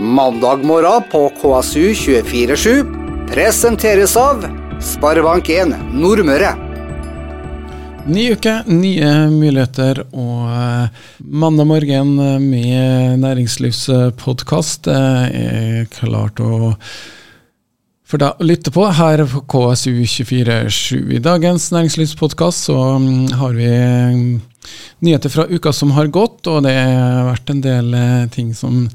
Mandag morgen på KSU 247 presenteres av Sparebank1 Nordmøre. Ny uke, nye muligheter og eh, mandag morgen med næringslivspodkast er klart å for deg å lytte på her på KSU247. I dagens næringslivspodkast så mm, har vi mm, nyheter fra uka som har gått, og det har vært en del eh, ting som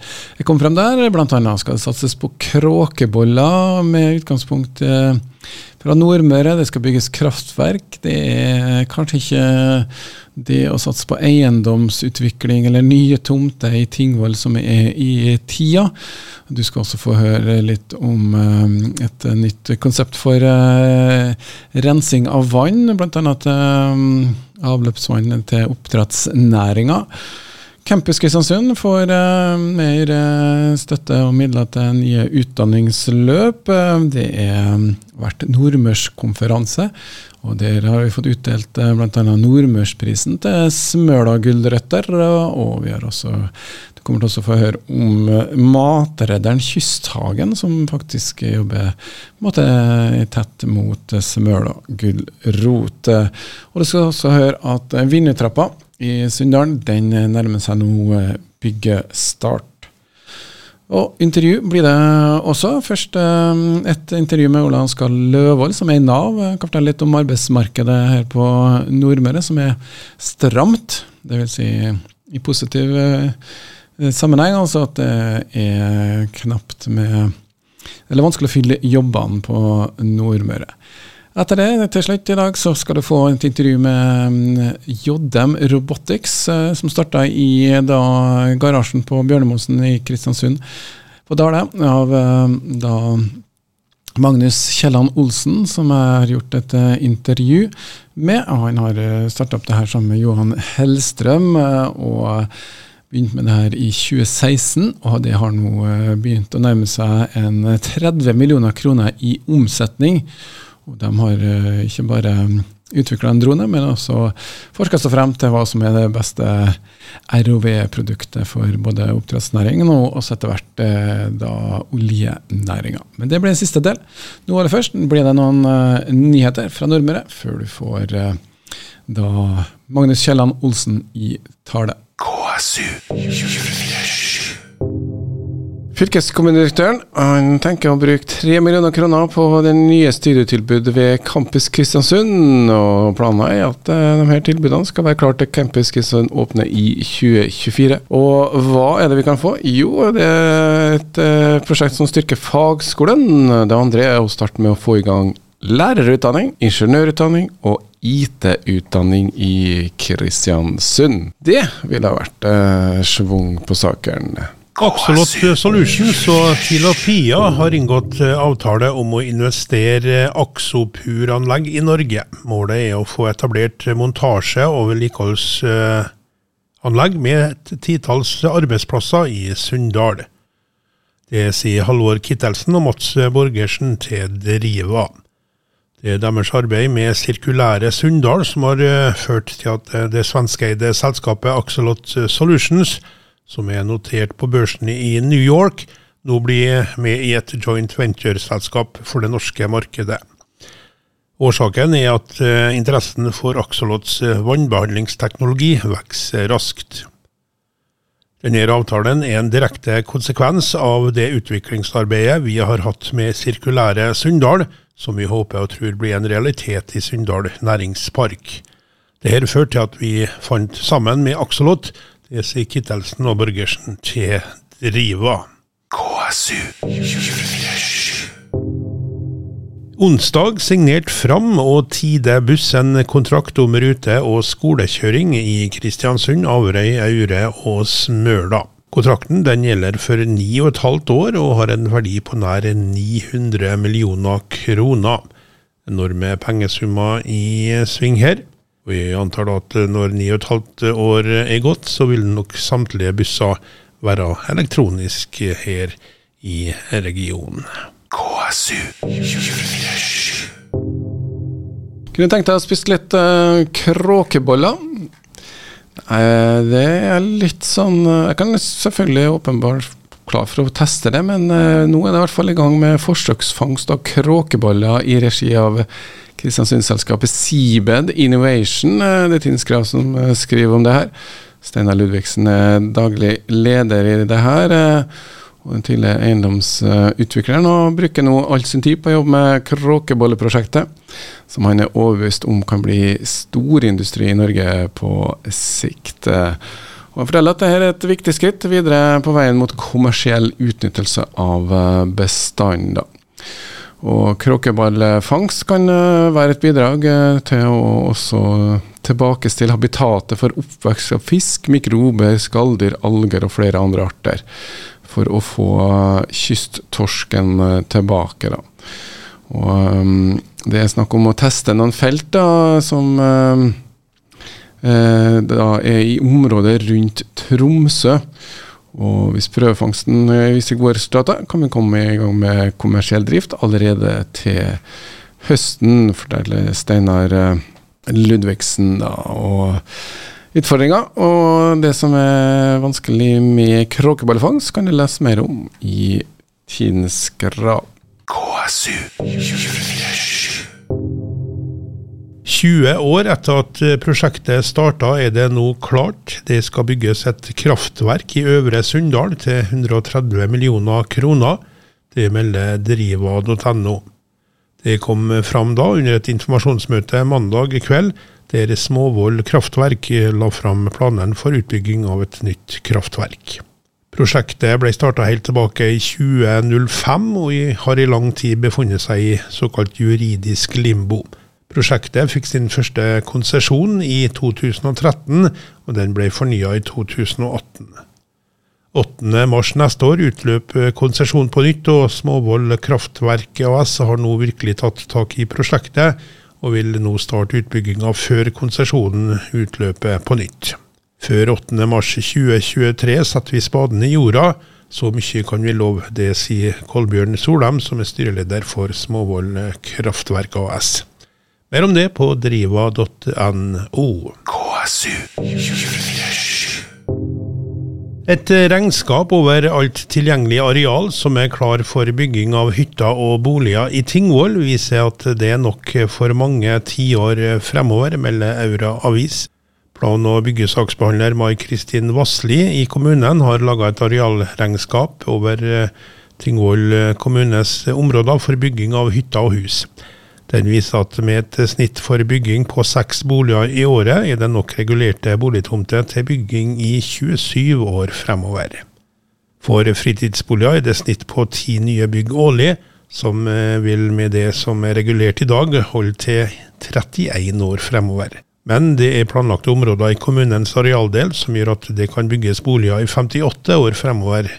kommet frem der. Blant annet skal det satses på kråkeboller med utgangspunkt eh, fra Nordmøre. Det skal bygges kraftverk. Det er kanskje ikke det å satse på eiendomsutvikling eller nye tomter i Tingvoll som er i tida. Du skal også få høre litt om eh, et nytt konsept for rensing av vann, bl.a. Uh, avløpsvann til oppdrettsnæringa. Campus Kristiansund får uh, mer uh, støtte og midler til nye utdanningsløp. Uh, det har vært nordmørskonferanse, og der har vi fått utdelt uh, bl.a. Nordmørsprisen til Smøla gulrøtter. og vi har også du kommer til å få høre om Matredderen Kysthagen, som faktisk jobber måte, tett mot Smøla gulrot. Og du skal også høre at Vinnertrappa i Sunndalen den nærmer seg nå byggestart. Og intervju blir det også. Først et intervju med Ola Ansgar Løvold, som er i Nav. Jeg kan fortelle litt om arbeidsmarkedet her på Nordmøre, som er stramt. Det vil si i positiv sammenheng, altså at det er knapt med Eller vanskelig å fylle jobbene på Nordmøre. Etter det, til slutt i dag, så skal du få et intervju med JM Robotics, som starta i da, garasjen på Bjørnemosen i Kristiansund på Dale, av da Magnus Kielland Olsen, som jeg har gjort et intervju med. Han har starta opp det her sammen med Johan Hellstrøm. og Begynte med det her i 2016, og det har nå begynt å nærme seg en 30 millioner kroner i omsetning. De har ikke bare utvikla en drone, men også forska seg frem til hva som er det beste ROV-produktet for både oppdrettsnæringen og også etter hvert da oljenæringa. Men det blir en siste del. Nå aller først blir det noen nyheter fra Nordmøre, før du får da Magnus Kielland Olsen i tale. KSU 247. Fylkeskommunedirektøren han tenker å bruke 3 millioner kroner på det nye studietilbudet ved Campus Kristiansund. og Planen er at de her tilbudene skal være klare til Campus Kristiansund åpner i 2024. Og hva er det vi kan få? Jo, det er et prosjekt som styrker fagskolen. Det andre er å starte med å få i gang lærerutdanning, ingeniørutdanning og IT-utdanning i Kristiansund. Det ville ha vært eh, schwung på saken. Axolot Solutions og Filapia har inngått avtale om å investere Axopur-anlegg i Norge. Målet er å få etablert montasje- og vedlikeholdsanlegg med et titalls arbeidsplasser i Sunndal. Det sier Halvor Kittelsen og Mats Borgersen til Driva. Det er deres arbeid med Sirkulære Sunndal som har ført til at det svenskeide selskapet Axolot Solutions som er notert på børsen i New York, nå blir med i et joint venture-selskap for det norske markedet. Årsaken er at interessen for Axolots vannbehandlingsteknologi vokser raskt. Denne avtalen er en direkte konsekvens av det utviklingsarbeidet vi har hatt med Sirkulære Sunndal, som vi håper og tror blir en realitet i Sunndal næringspark. Dette førte til at vi fant sammen med Axolot det sier Kittelsen og Borgersen til Driva. KSU 247. Onsdag signert Fram og Tide buss en kontrakt om rute- og skolekjøring i Kristiansund, Averøy, Aure og Smøla. Kontrakten den gjelder for ni og et halvt år og har en verdi på nær 900 millioner kroner. Enorme pengesummer i sving her. Vi antar da at når ni og et halvt år er gått, så vil nok samtlige busser være elektronisk her i regionen. KSU 247. Kunne tenkt deg å spise litt uh, kråkeboller. Det er litt sånn Jeg kan selvfølgelig åpenbart klar for å teste det, men nå er det i hvert fall i gang med forsøksfangst av kråkeboller i regi av Kristiansundsselskapet Seabed Innovation. Uh, det er Tinn som uh, skriver om det her. Steinar Ludvigsen er daglig leder i det her. og den tidligere eiendomsutvikleren, og bruker nå all sin tid på å jobbe med kråkebolleprosjektet, som han er overbevist om kan bli storindustri i Norge på sikt. Og Han forteller at dette er et viktig skritt videre på veien mot kommersiell utnyttelse av eh, bestanden. Og Kråkeballfangst kan eh, være et bidrag eh, til å også tilbakestille habitatet for oppvekst av fisk, mikrober, skalldyr, alger og flere andre arter. For å få kysttorsken tilbake. Da. Og Det er snakk om å teste noen felt da, som eh, da er i området rundt Tromsø. Og hvis prøvefangsten viser gode resultater, kan vi komme i gang med kommersiell drift allerede til høsten, forteller Steinar eh, Ludvigsen. Da, og utfordringer og det som er vanskelig med kråkeballfangst, kan du lese mer om i Tidens Grav. KSU 20 år etter at eh, prosjektet starta, er det nå klart. Det skal bygges et kraftverk i Øvre Sunndal til 130 millioner kroner. Det melder driva.no. Det kom fram da under et informasjonsmøte mandag kveld, der Småvoll kraftverk la fram planene for utbygging av et nytt kraftverk. Prosjektet ble starta helt tilbake i 2005, og har i lang tid befunnet seg i såkalt juridisk limbo. Prosjektet fikk sin første konsesjon i 2013, og den ble fornya i 2018. 8.3 neste år utløp konsesjonen på nytt, og Småvoll Kraftverk AS har nå virkelig tatt tak i prosjektet, og vil nå starte utbygginga før konsesjonen utløper på nytt. Før 8.3.2023 setter vi spaden i jorda. Så mye kan vi love, det sier Kolbjørn Solheim, som er styreleder for Småvoll Kraftverk AS. Mer om det på driva.no. KSU. Et regnskap over alt tilgjengelig areal som er klar for bygging av hytter og boliger i Tingvoll, viser at det er nok for mange tiår fremover, melder Aura Avis. Plan- og byggesaksbehandler Mai Kristin Vassli i kommunen har laga et arealregnskap over Tingvoll kommunes områder for bygging av hytter og hus. Den viser at med et snitt for bygging på seks boliger i året, er det nok regulerte boligtomter til bygging i 27 år fremover. For fritidsboliger er det snitt på ti nye bygg årlig, som eh, vil med det som er regulert i dag, holde til 31 år fremover. Men det er planlagte områder i kommunens arealdel som gjør at det kan bygges boliger i 58 år fremover,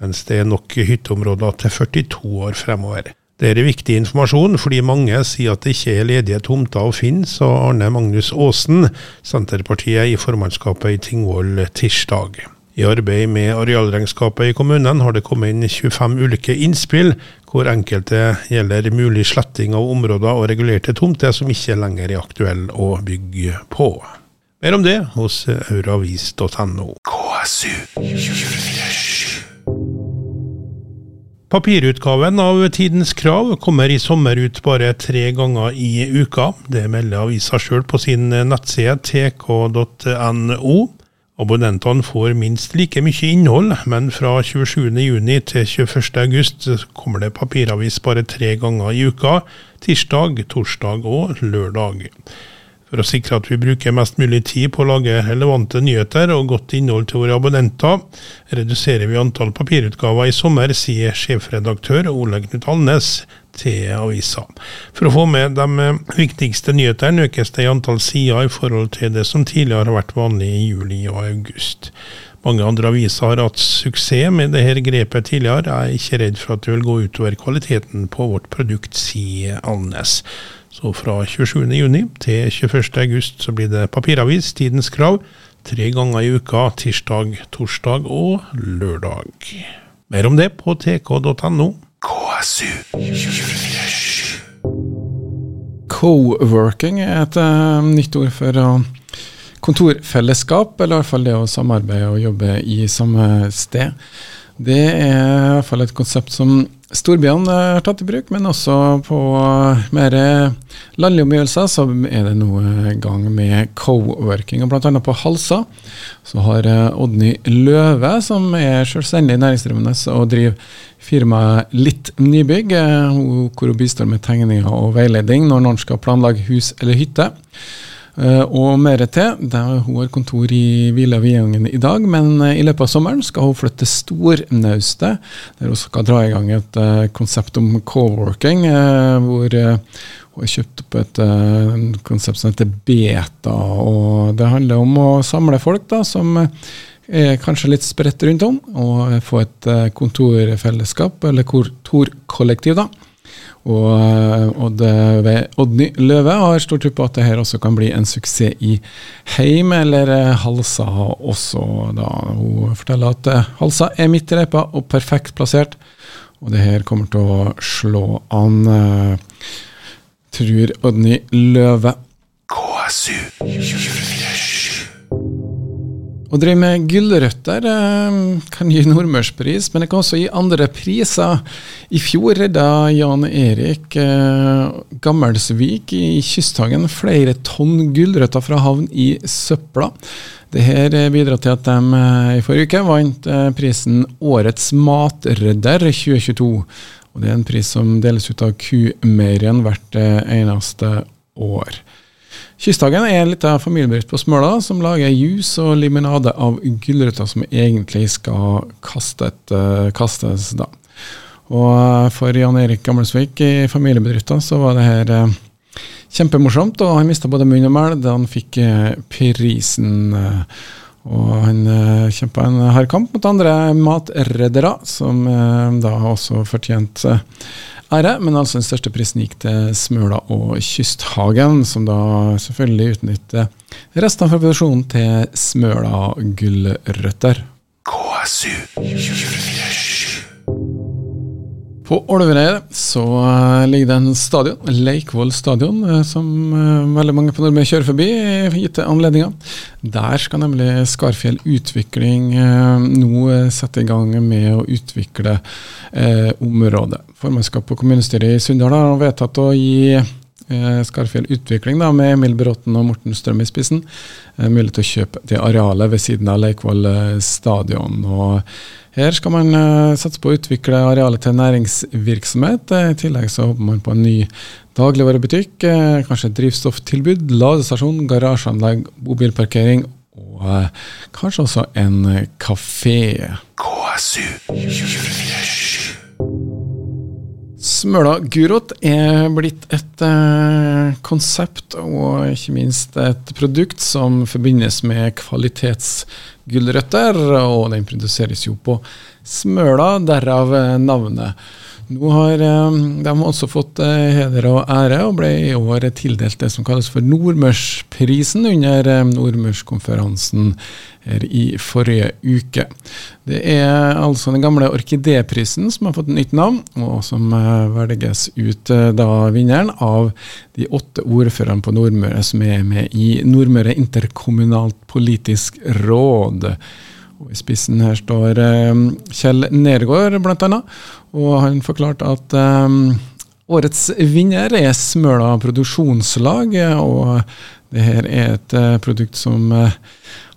mens det er nok hytteområder til 42 år fremover. Det er viktig informasjon, fordi mange sier at det ikke er ledige tomter å finne, sa Arne Magnus Aasen, Senterpartiet i formannskapet i Tingvoll tirsdag. I arbeid med arealregnskapet i kommunen har det kommet inn 25 ulike innspill, hvor enkelte gjelder mulig sletting av områder og regulerte tomter som ikke lenger er aktuelle å bygge på. Mer om det hos euravis.no. KSU 24 Papirutgaven av Tidens Krav kommer i sommer ut bare tre ganger i uka. Det melder avisa sjøl på sin nettside tk.no. Abonnentene får minst like mye innhold, men fra 27.6 til 21.8 kommer det papiravis bare tre ganger i uka. Tirsdag, torsdag og lørdag. For å sikre at vi bruker mest mulig tid på å lage relevante nyheter og godt innhold til våre abonnenter, reduserer vi antall papirutgaver i sommer, sier sjefredaktør Ole Knut Alnes til avisa. For å få med de viktigste nyhetene økes det i antall sider i forhold til det som tidligere har vært vanlig i juli og august. Mange andre aviser har hatt suksess med dette grepet tidligere. Jeg er ikke redd for at det vil gå utover kvaliteten på vårt produkt, sier Alnes. Så fra 27.6 til 21.8 så blir det papiravis, Tidens Krav, tre ganger i uka, tirsdag, torsdag og lørdag. Mer om det på tk.no. KSU 24 Co-working er et uh, nytt ord for uh, kontorfellesskap, eller i hvert fall det å samarbeide og jobbe i samme sted. Det er i hvert fall et konsept som storbyene har tatt i bruk, men også på mer landlige omgivelser så er det nå gang med co-working. og Bl.a. på Halsa så har Odny Løve, som er selvstendig næringsdrivende og driver firmaet Litt Nybygg, hvor hun bistår med tegninger og veiledning når noen skal planlegge hus eller hytte. Uh, og mer til. Der hun har kontor i Villa Viangen i dag, men uh, i løpet av sommeren skal hun flytte til Stornaustet, der hun skal dra i gang et uh, konsept om co-working, hvor hun har kjøpt opp et konsept som heter Beta. og Det handler om å samle folk da, som er kanskje litt spredt rundt om, og få et kontorfellesskap, eller kontorkollektiv. da, og og Odd, Oddny Løve har stor tro på at det her også kan bli en suksess i Heim, eller eh, Halsa også. da. Hun forteller at eh, Halsa er midt i løypa og perfekt plassert, og det her kommer til å slå an, tror Oddny Løve. KSU 24 å drive med gulrøtter eh, kan gi nordmørspris, men det kan også gi andre priser. I fjor redda Jan Erik eh, Gammelsvik i Kysthagen flere tonn gulrøtter fra havn i søpla. Dette bidrar til at de eh, i forrige uke vant prisen Årets matredder 2022. Og Det er en pris som deles ut av Kumeieriet hvert eneste år. Kysthagen er en liten familiebedrift på Smøla som lager juice og limonade av gulrøtter som egentlig skal kastet, uh, kastes. da. Og eh, For Jan Erik Gammelsvik i familiebedriften så var det her uh, kjempemorsomt, og han mista både munn og mæl da han fikk prisen. og han kjempa en hard kamp mot andre matreddere, som da også fortjente ære, men altså den største prisen gikk til Smøla og Kysthagen, som da selvfølgelig utnytter resten av produksjonen til Smøla gulrøtter. KSU 24 på Ålvereid så uh, ligger det en stadion, Leikvoll stadion, uh, som uh, veldig mange på Nordmøre kjører forbi i gitte anledninger. Der skal nemlig Skarfjell Utvikling nå sette i gang med å utvikle området. Formannskapet og kommunestyret i Sunndal har vedtatt å gi Skarfjell Utvikling da, med Emil Bråten og Morten Strøm i spissen mulighet til å kjøpe det arealet ved siden av Leikvoll stadion. og her skal man satse på å utvikle arealet til næringsvirksomhet. I tillegg så håper man på en ny dagligvarebutikk, kanskje et drivstofftilbud, ladestasjon, garasjeanlegg, bobilparkering og kanskje også en kafé. KSU 24 Smøla gurot er blitt et eh, konsept og ikke minst et produkt som forbindes med kvalitetsgulrøtter, og den produseres jo på Smøla, derav eh, navnet. Nå har eh, de også fått eh, heder og ære, og ble i år tildelt det som kalles for Nordmørsprisen under eh, Nordmørskonferansen her i forrige uke. Det er altså den gamle Orkidéprisen som har fått nytt navn, og som velges ut da vinneren av de åtte ordførerne på Nordmøre som er med i Nordmøre interkommunalt politisk råd. Og I spissen her står Kjell Nergård, bl.a. Og han forklarte at um, årets vinner er Smøla produksjonslag. Og det her er et uh, produkt som uh,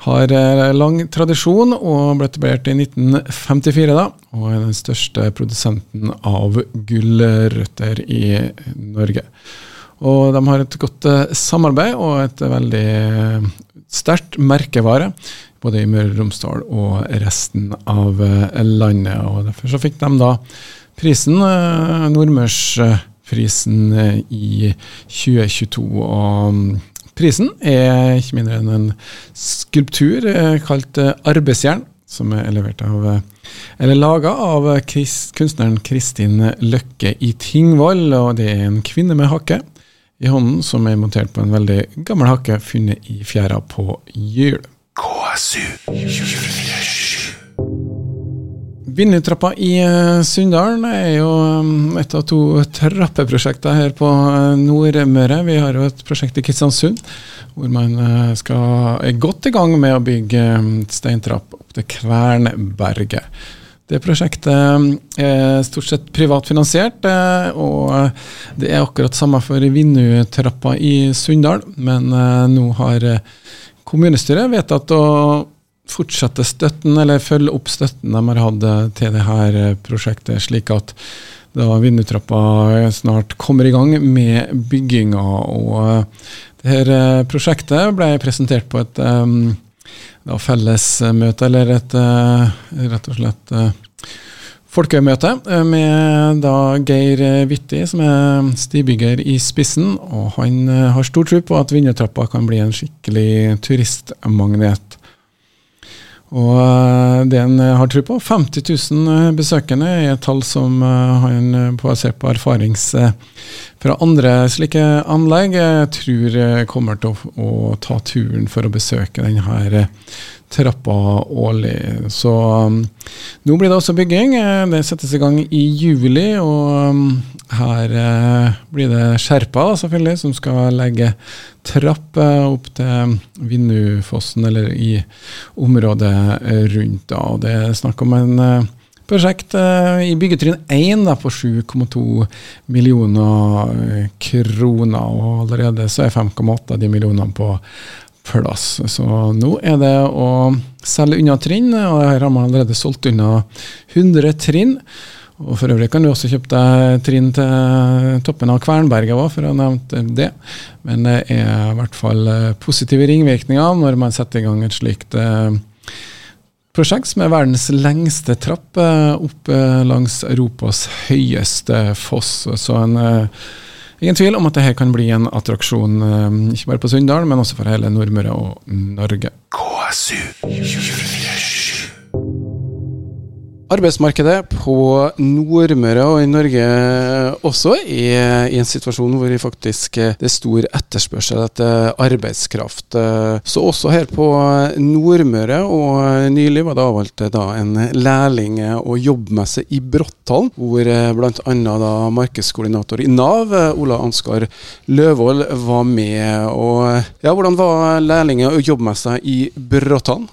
har uh, lang tradisjon og ble etablert i 1954. da, Og er den største produsenten av gulrøtter i Norge. Og de har et godt samarbeid og et veldig sterkt merkevare både i Møre og Romsdal og resten av eh, landet. og Derfor så fikk de da prisen, eh, Nordmørsprisen, eh, i 2022. og mm, Prisen er ikke mindre enn en skulptur kalt Arbeidsjern, som er levert av laga av kunstneren Kristin Løkke i Tingvoll. og Det er en kvinne med hakke i hånden som er montert på en veldig gammel hakke funnet i fjæra på Gyl. KSU 24 Vinnertrappa i uh, Sunndalen er jo um, et av to trappeprosjekter her på uh, Nordmøre. Vi har jo et prosjekt i Kristiansund hvor man skal, er godt i gang med å bygge steintrapp opp til Kvernberget. Det prosjektet er stort sett privatfinansiert, eh, og det er akkurat samme for Vinnutrappa i Sunndal. Men eh, nå har kommunestyret vedtatt å fortsette støtten, eller følge opp støtten de har hatt til dette prosjektet, slik at da Vindutrappa snart kommer i gang med bygginga. Og dette prosjektet ble presentert på et um, da fellesmøte, eller et uh, rett og slett uh, folkemøte uh, med da Geir Witti, som er stibygger i spissen. Og han har stor tro på at Vinnertrappa kan bli en skikkelig turistmagnet. Og det han har tro på, 50 000 besøkende er et tall som han basert på erfarings fra andre slike anlegg tror kommer til å, ta turen for å besøke denne trappa årlig. Så um, nå blir det også bygging. Det settes i gang i juli, og um, her uh, blir det Skjerpa selvfølgelig, som skal legge trapp opp til Vinnufossen, eller i området rundt. da, og Det er snakk om en uh, prosjekt i byggetrinn 1 da, på 7,2 millioner kroner. Og allerede så er 5,8 av de millionene på plass. Så nå er det å selge unna trinn, og her har man allerede solgt unna 100 trinn. Og For øvrig kan du også kjøpe deg trinn til toppen av Kvernberget òg, for å ha nevnt det. Men det er i hvert fall eh, positive ringvirkninger når man setter i gang et slikt uh, prosjekt som er verdens lengste trapp eh, opp eh, langs Europas høyeste foss. Så en, eh, ingen tvil om at dette kan bli en attraksjon, ikke bare på Sunndal, men også for hele Nordmøre og Norge. KSU 24 Arbeidsmarkedet på Nordmøre og i Norge også er i en situasjon hvor det faktisk er stor etterspørsel etter arbeidskraft. Så også her på Nordmøre, og nylig var det avholdt en lærling- og jobbmesse i Bråttal, hvor bl.a. markedskoordinator i Nav, Ola Ansgar Løvold, var med. Og ja, Hvordan var lærling- og jobbmessa i Bråttal?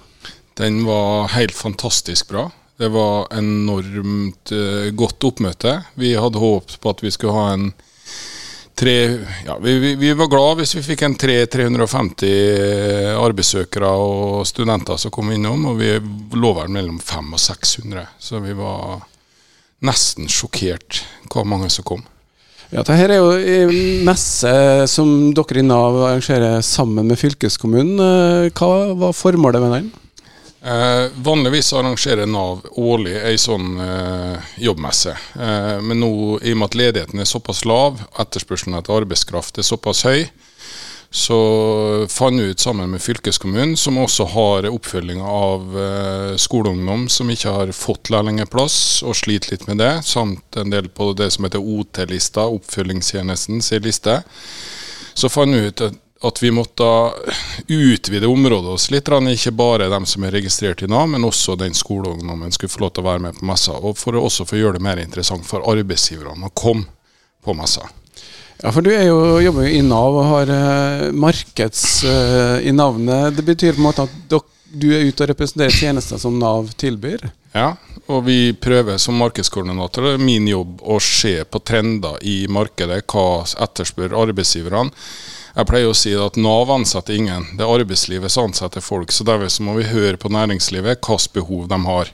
Den var helt fantastisk bra. Det var enormt uh, godt oppmøte. Vi hadde håpet på at vi skulle ha en tre ja, vi, vi, vi var glad hvis vi fikk en 350 eh, arbeidssøkere og studenter som kom innom, og vi lå vel mellom 500 og 600. Så vi var nesten sjokkert hvor mange som kom. Ja, Dette er jo en messe som dere i Nav arrangerer sammen med fylkeskommunen. Eh, hva var formålet med den? Eh, vanligvis arrangerer Nav årlig ei sånn eh, jobbmesse. Eh, men nå, i og med at ledigheten er såpass lav, etterspørselen etter arbeidskraft er såpass høy, så fant vi ut sammen med fylkeskommunen, som også har oppfølging av eh, skoleungdom som ikke har fått lærlingeplass og sliter litt med det, samt en del på det som heter OT-lista, oppfølgingstjenesten sin liste. Så fant vi ut at at vi måtte utvide området oss litt. Ikke bare dem som er registrert i Nav, men også den skoleungdommen skulle få lov til å være med på messa. Og for å også få gjøre det mer interessant for arbeidsgiverne å komme på messa. Ja, for du er jo, jobber jo i Nav og har uh, markeds uh, i navnet. Det betyr på en måte at dere, du er ute og representerer tjenester som Nav tilbyr? Ja, og vi prøver som markedskoordinator. Det er min jobb å se på trender i markedet. Hva etterspør arbeidsgiverne jeg pleier å si at Nav ansetter ingen, det er arbeidslivet som ansetter folk. Så derfor må vi høre på næringslivet hvilke behov de har.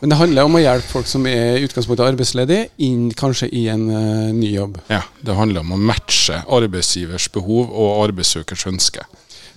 Men det handler om å hjelpe folk som er i utgangspunktet arbeidsledige, inn kanskje i en uh, ny jobb? Ja, det handler om å matche arbeidsgivers behov og arbeidssøkers ønske.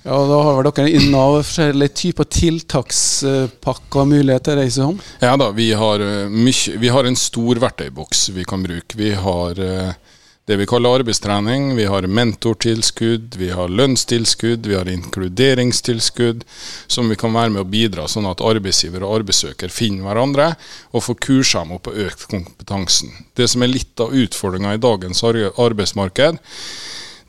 Ja, og Da har vel dere i Nav forskjellige typer tiltakspakker og muligheter? Reise om? Ja da, vi har, uh, mye, vi har en stor verktøyboks vi kan bruke. Vi har uh, det vi kaller arbeidstrening. Vi har mentortilskudd, vi har lønnstilskudd, vi har inkluderingstilskudd, som vi kan være med å bidra sånn at arbeidsgiver og arbeidssøker finner hverandre og får kursa dem opp og økt kompetansen. Det som er litt av utfordringa i dagens arbeidsmarked,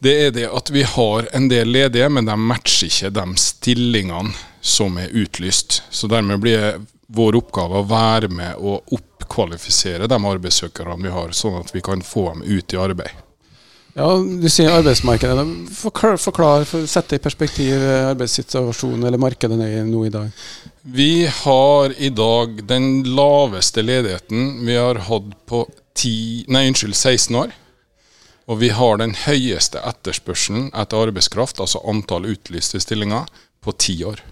det er det at vi har en del ledige, men de matcher ikke de stillingene som er utlyst. Så dermed blir vår oppgave å være med og oppkvalifisere de arbeidssøkerne vi har, sånn at vi kan få dem ut i arbeid. Ja, Du sier arbeidsmarkedet. Forklar, forklar for, Sett det i perspektiv eh, arbeidssituasjonen eller markedet nå i dag. Vi har i dag den laveste ledigheten vi har hatt på 10, nei, unnskyld, 16 år. Og vi har den høyeste etterspørselen etter arbeidskraft, altså antall utlyste stillinger, på ti år.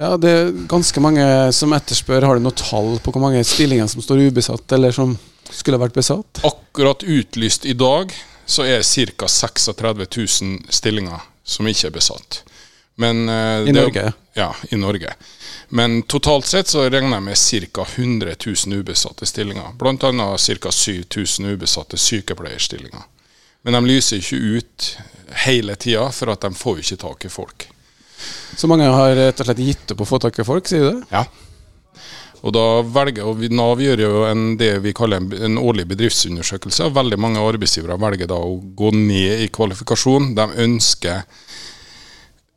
Ja, det er ganske mange som etterspør. Har du noe tall på hvor mange stillinger som står ubesatt, eller som skulle vært besatt? Akkurat utlyst i dag så er det ca. 36 000 stillinger som ikke er besatt. Men, uh, I Norge? Ja, i Norge. Men totalt sett så regner jeg med ca. 100 000 ubesatte stillinger. Bl.a. ca. 7000 ubesatte sykepleierstillinger. Men de lyser ikke ut hele tida, for at de får ikke tak i folk. Så mange har rett og slett gitt opp å få tak i folk, sier du det? Ja. Og da velger, og Nav gjør jo en, det vi kaller en, en, årlig bedriftsundersøkelse. og Veldig mange arbeidsgivere velger da å gå ned i kvalifikasjon. De ønsker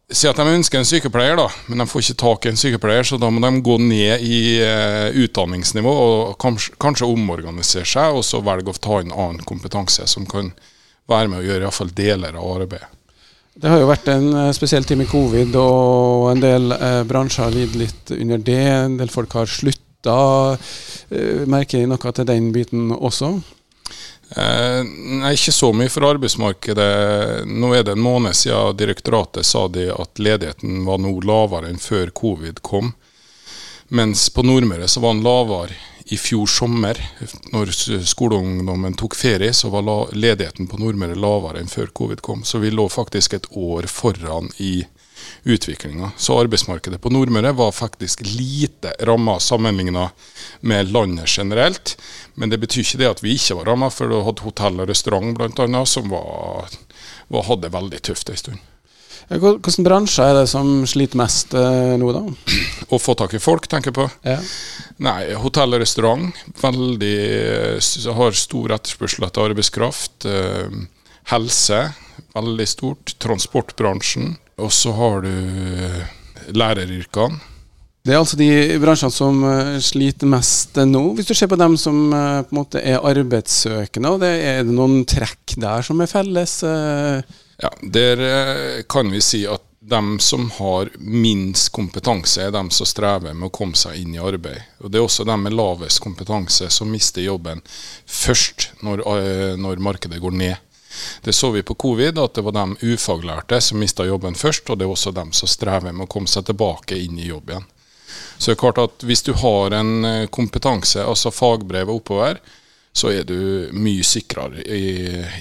Si at de ønsker en sykepleier, da, men de får ikke tak i en sykepleier, så da må de gå ned i uh, utdanningsnivå og kanskje, kanskje, omorganisere seg, og så velge å ta inn annen kompetanse som kan være med å gjøre iallfall deler av arbeidet. Det har jo vært en uh, spesiell tid med covid, og en del eh, bransjer har lidd litt under det. En del folk har slutta. merker de noe til den biten også? Eh, ikke så mye for arbeidsmarkedet. Nå er det en måned siden direktoratet sa de at ledigheten var nå lavere enn før covid kom. Mens på Nordmøre så var den lavere i fjor sommer. Når skoleungdommen tok ferie, så var ledigheten på Nordmøre lavere enn før covid kom. Så vi lå faktisk et år foran i utviklinga. Så arbeidsmarkedet på Nordmøre var faktisk lite ramma sammenligna med landet generelt. Men det betyr ikke det at vi ikke var ramma, for du hadde hotell og restaurant bl.a. som var, var, hadde veldig tøft en stund. Hvilke bransjer er det som sliter mest eh, nå, da? Å få tak i folk, tenker jeg på. Ja. Nei, hotell og restaurant. Veldig, har stor etterspørsel etter arbeidskraft. Eh, helse, veldig stort. Transportbransjen. Og så har du eh, læreryrkene. Det er altså de bransjene som sliter mest nå. Hvis du ser på dem som på en måte er arbeidssøkende, er det noen trekk der som er felles? Uh? Ja, Der kan vi si at de som har minst kompetanse, er de som strever med å komme seg inn i arbeid. Og Det er også de med lavest kompetanse som mister jobben først når, når markedet går ned. Det så vi på covid, at det var de ufaglærte som mista jobben først, og det er også de som strever med å komme seg tilbake inn i jobb igjen. Så det er klart at hvis du har en eh, kompetanse, altså fagbrevet oppover, så er du mye sikrere i,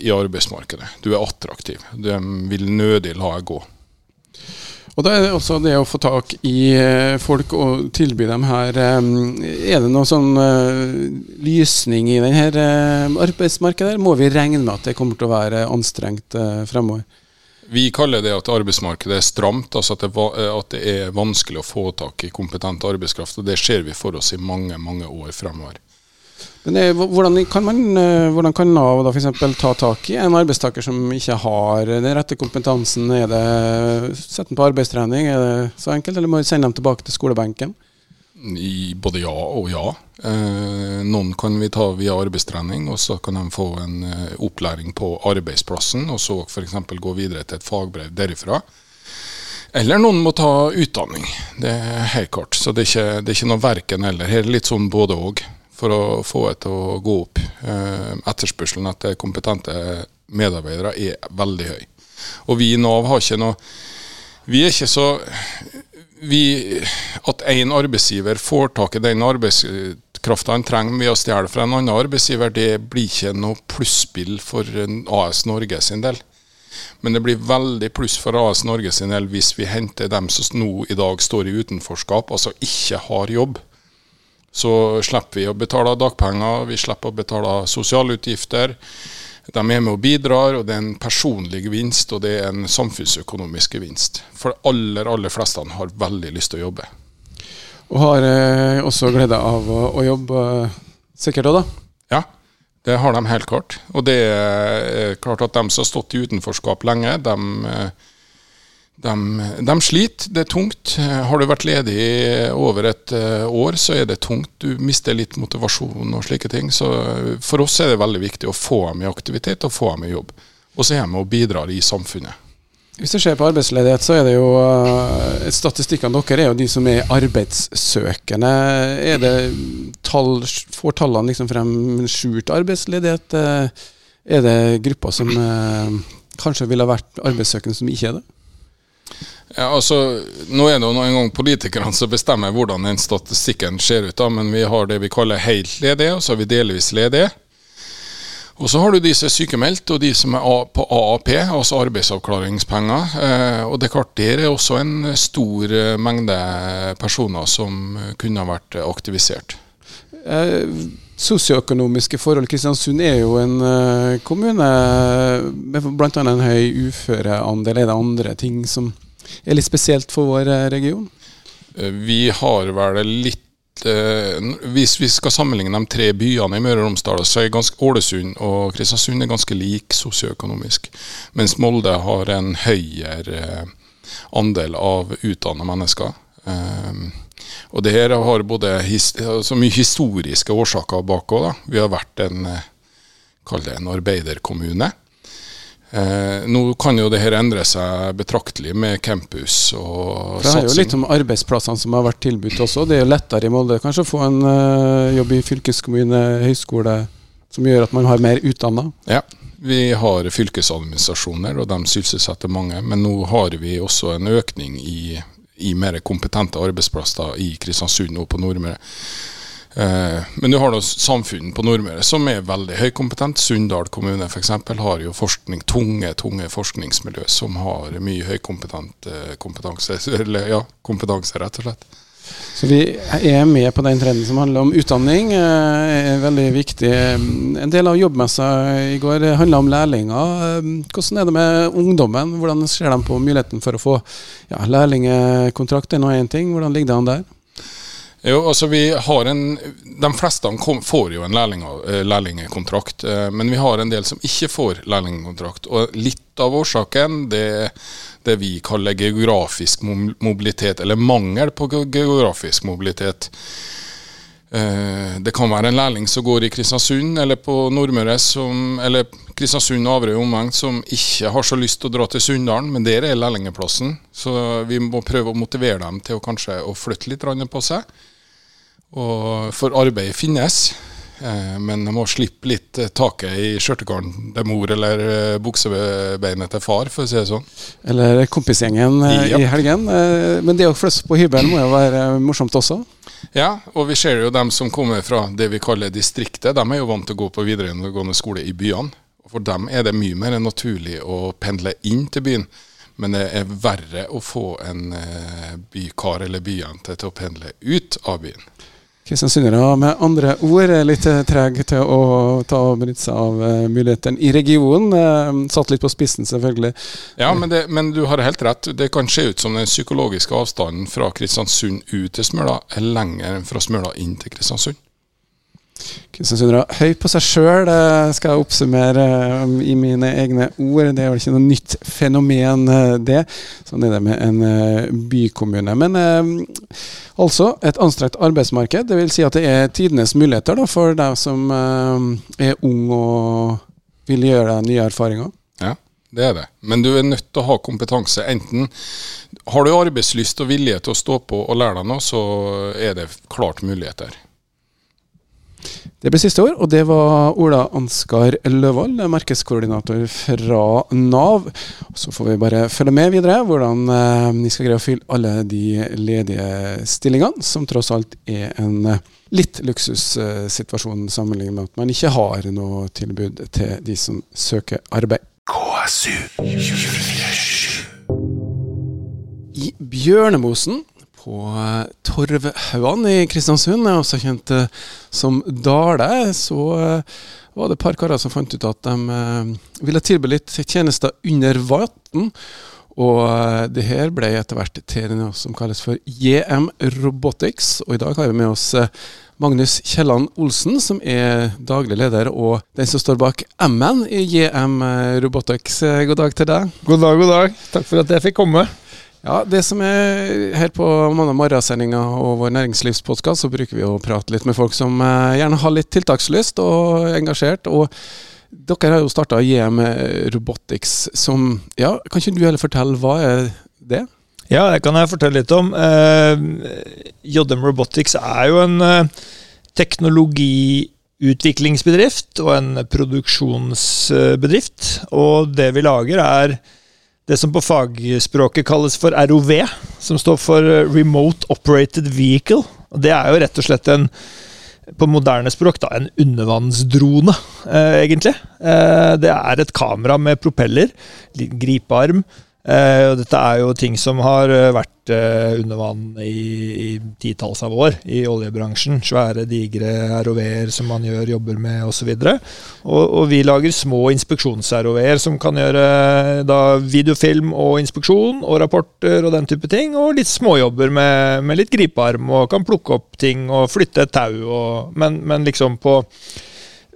i arbeidsmarkedet. Du er attraktiv. De vil nødig la deg gå. Og Da er det også det å få tak i eh, folk og tilby dem her Er det noen sånn eh, lysning i denne eh, arbeidsmarkedet? Må vi regne med at det kommer til å være anstrengt fremover? Vi kaller det at arbeidsmarkedet er stramt, altså at det, at det, er vanskelig å få tak i kompetent arbeidskraft. og Det ser vi for oss i mange mange år fremover. Men det, hvordan, kan man, eh, hvordan kan Nav da f.eks. ta tak i en arbeidstaker som ikke har den rette kompetansen? Er det Sette den på arbeidstrening, er det så enkelt, eller må vi sende dem tilbake til skolebenken? I både ja og ja. Eh, noen kan vi ta via arbeidstrening, og så kan de få en eh, opplæring på arbeidsplassen, og så f.eks. gå videre til et fagbrev derifra. Eller noen må ta utdanning. Det er helt klart. Så det er ikke, det er ikke noe verken eller. Her er litt sånn både og for å få det til å gå opp. Eh, etterspørselen etter kompetente medarbeidere er veldig høy. Og vi i Nav har ikke noe Vi er ikke så vi, At én arbeidsgiver får tak i den arbeidskrafta han trenger ved å stjele fra en annen arbeidsgiver, det blir ikke noe plusspill for AS Norge sin del. Men det blir veldig pluss for AS Norge sin del hvis vi henter dem som nå i dag står i utenforskap, altså ikke har jobb. Så slipper vi å betale dagpenger, vi slipper å betale sosialutgifter. De er med og bidrar, og det er en personlig gevinst og det er en samfunnsøkonomisk gevinst. For de aller, aller fleste har veldig lyst til å jobbe. Og har eh, også glede av å, å jobbe sikkert òg, da? Ja, det har de helt klart. Og det er klart at de som har stått i utenforskap lenge, de eh, de, de, sliter, det er tungt. Har du vært ledig over et eh, år, så er det tungt. Du mister litt motivasjon og slike ting. Så for oss er det veldig viktig å få dem i aktivitet og få dem i jobb. og så er de og bidrar i samfunnet. Hvis du ser på arbeidsledighet, så er det jo uh, Statistikkene deres er jo de som er arbeidssøkende. Er det tall, Får tallene liksom frem skjult arbeidsledighet? Er det grupper som kanskje ville vært arbeidssøkende, som ikke er det? Ja, altså, Nå er det jo en gang politikerne som bestemmer hvordan den statistikken ser ut. da, Men vi har det vi kaller helt ledige, og så har vi delvis ledige. Og så har du de som er sykemeldt, og de som er på AAP, altså arbeidsavklaringspenger. Eh, og det er klart, der er også en stor eh, mengde personer som kunne ha vært aktivisert. Eh, sosioøkonomiske forhold. Kristiansund er jo en uh, kommune med bl.a. en høy uføreandel. Er det andre ting som er litt spesielt for vår region? Vi har vel litt eh, Hvis vi skal sammenligne de tre byene i Møre og Romsdal, så er Ålesund og Kristiansund er ganske like sosioøkonomisk. Mens Molde har en høyere eh, andel av utdanna mennesker. Eh, og det her har både his, så mye historiske årsaker bak òg. Vi har vært en, eh, kall det en arbeiderkommune. Eh, nå kan jo det her endre seg betraktelig med campus og satsing. Det er jo litt om arbeidsplassene som har vært tilbudt også. Det er jo lettere i Molde kanskje å få en uh, jobb i fylkeskommune, høyskole, som gjør at man har mer utdanna? Ja, vi har fylkesadministrasjoner, og de sysselsetter mange. Men nå har vi også en økning i, i mer kompetente arbeidsplasser i Kristiansund og på Nordmøre. Eh, men du har da samfunn på Nordmøre som er veldig høykompetent. Sunndal kommune f.eks. har jo forskning, tunge tunge forskningsmiljø som har mye høykompetent eh, kompetanse, eller, ja, kompetanse, rett og slett. Så vi er med på den trenden som handler om utdanning. Eh, er veldig viktig. En del av jobbmessa i går handla om lærlinger. Hvordan er det med ungdommen? Hvordan ser de på muligheten for å få ja, lærlingkontrakt? Det er nå én ting. Hvordan ligger det an der? Jo, altså vi har en, De fleste kom, får jo en lærling, lærlingekontrakt, eh, men vi har en del som ikke får lærlingkontrakt. Og Litt av årsaken det er det vi kaller geografisk mobilitet, eller mangel på geografisk mobilitet. Eh, det kan være en lærling som går i Kristiansund eller på Nordmøre, som, eller Kristiansund og Averøy omegn, som ikke har så lyst til å dra til Sunndalen, men der er lærlingeplassen. Så vi må prøve å motivere dem til å kanskje å flytte litt på seg. Og for arbeidet finnes, men de må slippe litt eh, taket i skjørtegarden til mor eller eh, buksebeinet til far, for å si det sånn. Eller kompisgjengen ja. i helgen. Men det å flytte på hybelen må jo være morsomt også? Ja, og vi ser jo dem som kommer fra det vi kaller distriktet. De er jo vant til å gå på videregående skole i byene. For dem er det mye mer naturlig å pendle inn til byen. Men det er verre å få en bykar eller byjente til å pendle ut av byen. Kristiansundere med andre ord er litt eh, trege til å ta og benytte seg av mulighetene muligheten i regionen. Satt litt på spissen, selvfølgelig. Ja, men, det, men, du har helt rett. Det kan se ut som den psykologiske avstanden fra Kristiansund ut til Smøla er lenger enn fra Smøla inn til Kristiansund. Kristiansundere høy på seg sjøl, skal jeg oppsummere um, i mine egne ord. Det er vel ikke noe nytt fenomen, uh, det. Sånn er det med en uh, bykommune. Men altså, et anstrengt arbeidsmarked. Det vil si at det er tidenes muligheter da, for deg som er ung og vil gjøre deg nye erfaringer. Ja, det er det. Men du er nødt til å ha kompetanse. Enten har du arbeidslyst og vilje til å stå på og lære deg noe, så er det klart muligheter. Det ble siste år, og det var Ola Ansgar Løvold, markedskoordinator fra Nav. Så får vi bare følge med videre hvordan eh, vi skal greie å fylle alle de ledige stillingene, som tross alt er en eh, litt luksussituasjon sammenlignet med at man ikke har noe tilbud til de som søker arbeid. KSU 24 I Bjørnemosen på eh, Torvhaugan i Kristiansund, også kjent eh, som Dale, så eh, var det et par karer som fant ut at de ville tilby litt tjenester under vann. Og det her ble etter hvert til noe som kalles for JM Robotics. Og i dag har vi med oss Magnus Kielland Olsen, som er daglig leder og den som står bak M-en i JM Robotics. God dag til deg. God dag, god dag. Takk for at jeg fikk komme. Ja, Det som er her på morgensendinga og vår næringslivspodkast, så bruker vi å prate litt med folk som eh, gjerne har litt tiltakslyst og engasjert. og dere har jo starta JM Robotics, som Ja, kan ikke du heller fortelle hva er det? Ja, det kan jeg fortelle litt om. Eh, JM Robotics er jo en eh, teknologiutviklingsbedrift og en produksjonsbedrift. Og det vi lager, er det som på fagspråket kalles for ROV, som står for Remote Operated Vehicle. Og Det er jo rett og slett en på moderne språk da, en undervannsdrone, eh, egentlig. Eh, det er et kamera med propeller, gripearm, og dette er jo ting som har eh, vært eh, under vann i, i titalls av år i oljebransjen. Svære, digre ROV-er som man gjør jobber med osv. Og, og, og vi lager små inspeksjons-ROV-er som kan gjøre da, videofilm og inspeksjon og rapporter og den type ting. Og litt småjobber med, med litt gripearm og kan plukke opp ting og flytte et tau. Og, men, men liksom på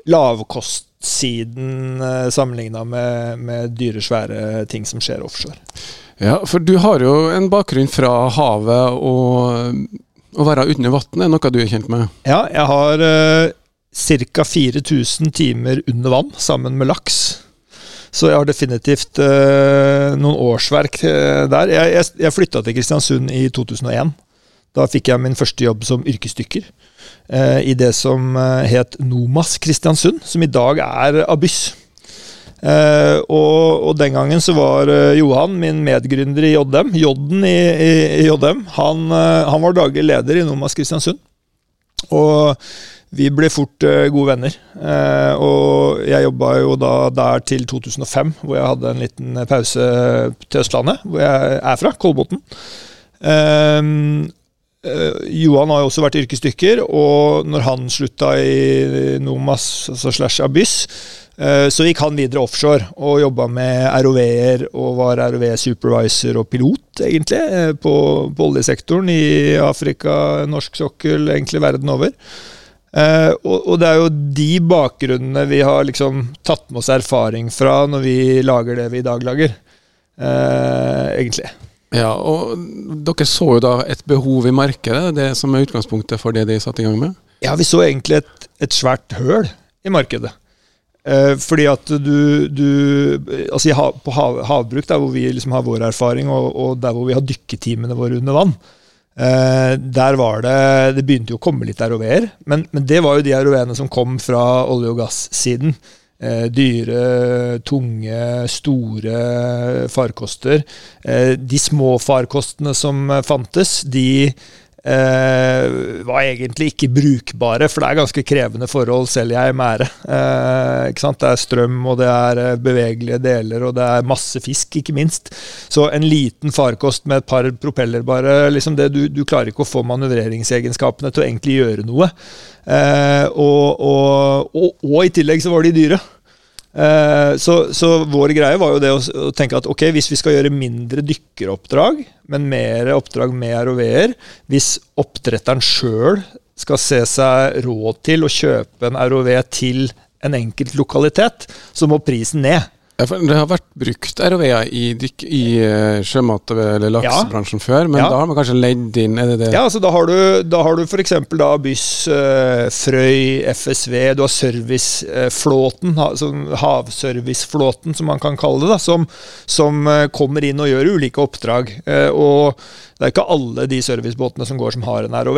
lavkost siden uh, sammenligna med, med dyre, svære ting som skjer offshore. Ja, for du har jo en bakgrunn fra havet, og å være under vann er noe du er kjent med? Ja, jeg har uh, ca. 4000 timer under vann sammen med laks. Så jeg har definitivt uh, noen årsverk uh, der. Jeg, jeg, jeg flytta til Kristiansund i 2001. Da fikk jeg min første jobb som yrkesdykker. Eh, i det som eh, het Nomas Kristiansund, som i dag er Abyss. Uh, og, og, den gangen så var uh, Johan, min medgründer i JM, J-en i, i, i JM, han, han, var daglig leder i Nomas Kristiansund. Og vi ble fort gode venner. og jeg jobba jo da der til 2005, hvor jeg hadde en liten pause til Østlandet, hvor jeg er fra, Kolbotn. Uh, Johan har jo også vært yrkesdykker, og når han slutta i Nomas, altså slash Abyss, uh, så gikk han videre offshore og jobba med ROV-er og var ROV-supervisor og pilot, egentlig, uh, på, på, oljesektoren i Afrika, norsk sokkel, egentlig verden over. Og, og, det er jo de bakgrunnene vi har liksom tatt med oss erfaring fra når vi lager det vi i dag lager, egentlig. Ja, og dere så jo da et behov i markedet, det som er utgangspunktet for det de satte i gang med? Ja, vi så egentlig et, et svært høl i markedet. Eh, fordi at du, du Altså hav, på hav, havbruk, der hvor vi liksom har vår erfaring, og, og, der hvor vi har dykketimene våre under vann, eh, der var det Det begynte jo å komme litt ROV-er, men, men, det var jo de ROV-ene som kom fra olje- og gassiden. Eh, dyre, tunge, store farkoster. Eh, de små farkostene som fantes, de eh, var egentlig ikke brukbare, for det er ganske krevende forhold, selv jeg mære. Uh. Det er strøm, og det er eh, bevegelige deler, og det er masse fisk, ikke minst. Så en liten farkost med et par propeller, bare, liksom det, du, du klarer ikke å få manøvreringsegenskapene til å egentlig gjøre noe. Uh, og, og, og, og, i tillegg så var de dyre. Eh, så, så, vår greie var jo det å, å, tenke at ok, hvis vi skal gjøre mindre dykkeroppdrag, men mer oppdrag med ROV-er, hvis oppdretteren sjøl skal se seg råd til å kjøpe en ROV til en enkelt lokalitet, så må prisen ned. Ja, det har vært brukt ROV-er i, i uh, sjømat- eller laksebransjen ja. før, men ja. da har man kanskje ledd inn det det? Ja, altså da har du, da har du f.eks. Byss, uh, Frøy, FSV, du har serviceflåten, altså havserviceflåten som man kan kalle det, da, som, som uh, kommer inn og gjør ulike oppdrag. og det er ikke alle de servicebåtene som går som har en ROV,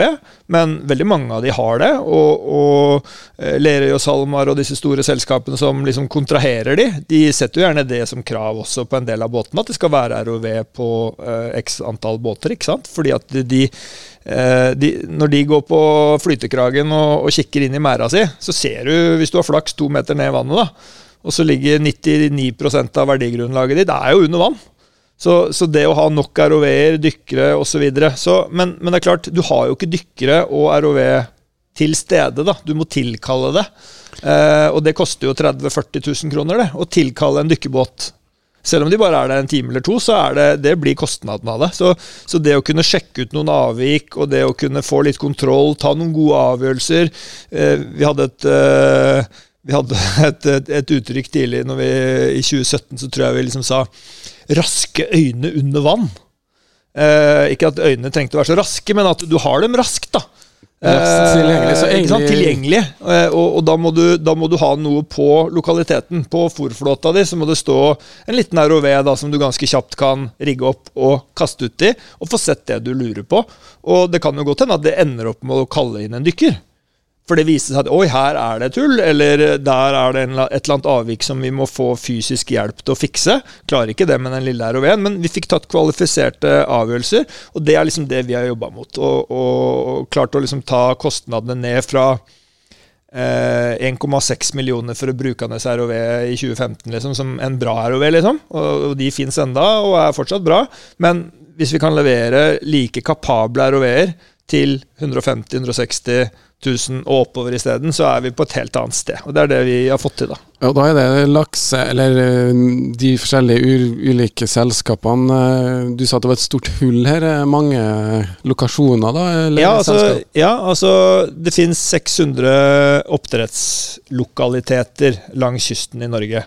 men veldig mange av de har det. Og, og eh, Lerøy og SalMar og disse store selskapene som liksom kontraherer de, de setter jo gjerne det som krav også på en del av båtene, at det skal være ROV på eh, x antall båter. ikke sant? Fordi at de, eh, de, når de går på flytekragen og, og kikker inn i merda si, så ser du, hvis du har flaks to meter ned i vannet, da, og så ligger 99% av verdigrunnlaget ditt det er jo under vann. Så, så, det å ha nok ROV-er, dykkere osv. Men, men det er klart, du har jo ikke dykkere og ROV til stede. da. Du må tilkalle det. Eh, og det koster jo 30 000-40 000 kroner det, å tilkalle en dykkerbåt. Selv om de bare er der en time eller to, så det, det blir kostnaden av det. Så, så, det å kunne sjekke ut noen avvik, og det å kunne få litt kontroll, ta noen gode avgjørelser eh, Vi hadde et eh, vi hadde et, et, et, uttrykk tidlig når vi, i 2017, så tror jeg vi liksom sa 'raske øyne under vann'. Eh, ikke at øynene trengte å være så raske, men at du har dem raskt. da. Ja, tilgjengelig, så Eh, egentlig- tilgjengelig. Eh, og, og da, må du, da må du ha noe på lokaliteten. På fòrflåta di så må det stå en liten ROV da, som du ganske kjapt kan rigge opp og kaste uti, og få sett det du lurer på. Og det kan jo godt hende at det ender opp med å kalle inn en dykker. For det viste seg at oi, her er det tull, eller der er det en, et eller annet avvik som vi må få fysisk hjelp til å fikse. Klarer ikke det med den lille ROV-en, men vi fikk tatt kvalifiserte avgjørelser, og det er liksom det vi har jobba mot. Og, og klart å liksom ta kostnadene ned fra eh, 1,6 millioner for å bruke Anes ROV i 2015 liksom, som en bra ROV, liksom. Og, og de fins enda og er fortsatt bra. Men hvis vi kan levere like kapable ROV-er til 150 160 000 og oppover isteden, så er vi på et helt annet sted. Og det er det vi har fått til, da. Og da er det lakse, eller eh, de forskjellige ulike selskapene. eh, Du sa at det var et stort hull her. eh, Mange lokasjoner, da? Ja, altså, ja, altså det finnes 600 oppdrettslokaliteter langs kysten i Norge.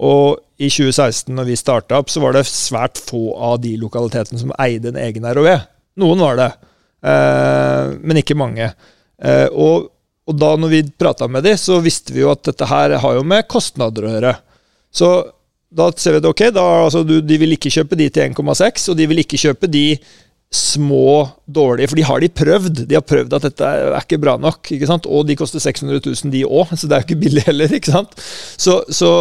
Og i 2016, når vi starta opp, så var det svært få av de lokalitetene som eide en egen ROV. Noen var det, men ikke mange. Eh, og, og da når vi prata med de, så visste vi jo at dette her har jo med kostnader å gjøre. Så da ser vi at ok, da, altså, du, de vil ikke kjøpe de til 1,6, og de vil ikke kjøpe de små, dårlige, for de har de prøvd. De har prøvd at dette er ikke bra nok, ikke sant? og de koster 600 000 de òg, så det er jo ikke billig heller. ikke sant? Så, så,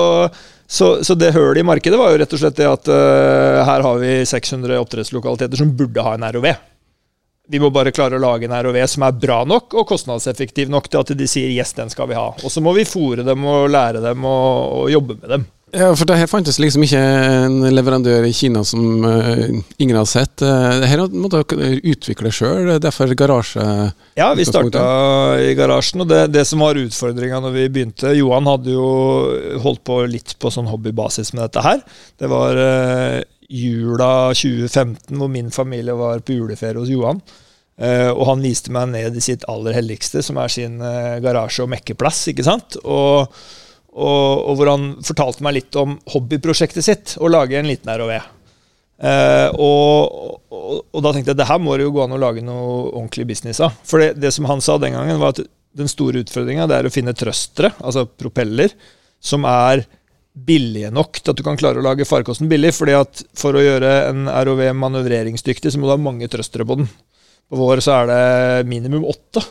så, så det hølet i markedet var jo rett og slett det at uh, her har vi 600 oppdrettslokaliteter som burde ha en ROV. Vi må bare klare å lage en ROV som er bra nok og kostnadseffektiv nok til at de sier 'yes, den skal vi ha'. Og så må vi fòre dem og lære dem og, og jobbe med dem. Ja, for det her fantes liksom ikke en leverandør i Kina som uh, ingen har sett. Uh, her måtte dere utvikle sjøl, derfor garasje Ja, vi starta i garasjen, og det, det som var utfordringa når vi begynte Johan hadde jo holdt på litt på sånn hobbybasis med dette her. Det var eh, jula 2015 hvor min familie var på juleferie hos Johan. Uh, og han viste meg ned i sitt aller helligste, som er sin uh, garasje og mekkeplass. ikke sant? Og, og, og hvor han fortalte meg litt om hobbyprosjektet sitt, å lage en liten ROV. Uh, og, og, og da tenkte jeg det her må det jo gå an å lage noe ordentlig business av. For det, det som han sa den gangen, var at den store utfordringa er å finne trøstere, altså propeller, som er billige nok til at du kan klare å lage farkosten billig. fordi at for å gjøre en ROV manøvreringsdyktig, så må du ha mange trøstere på den. På vår så er det minimum åtte.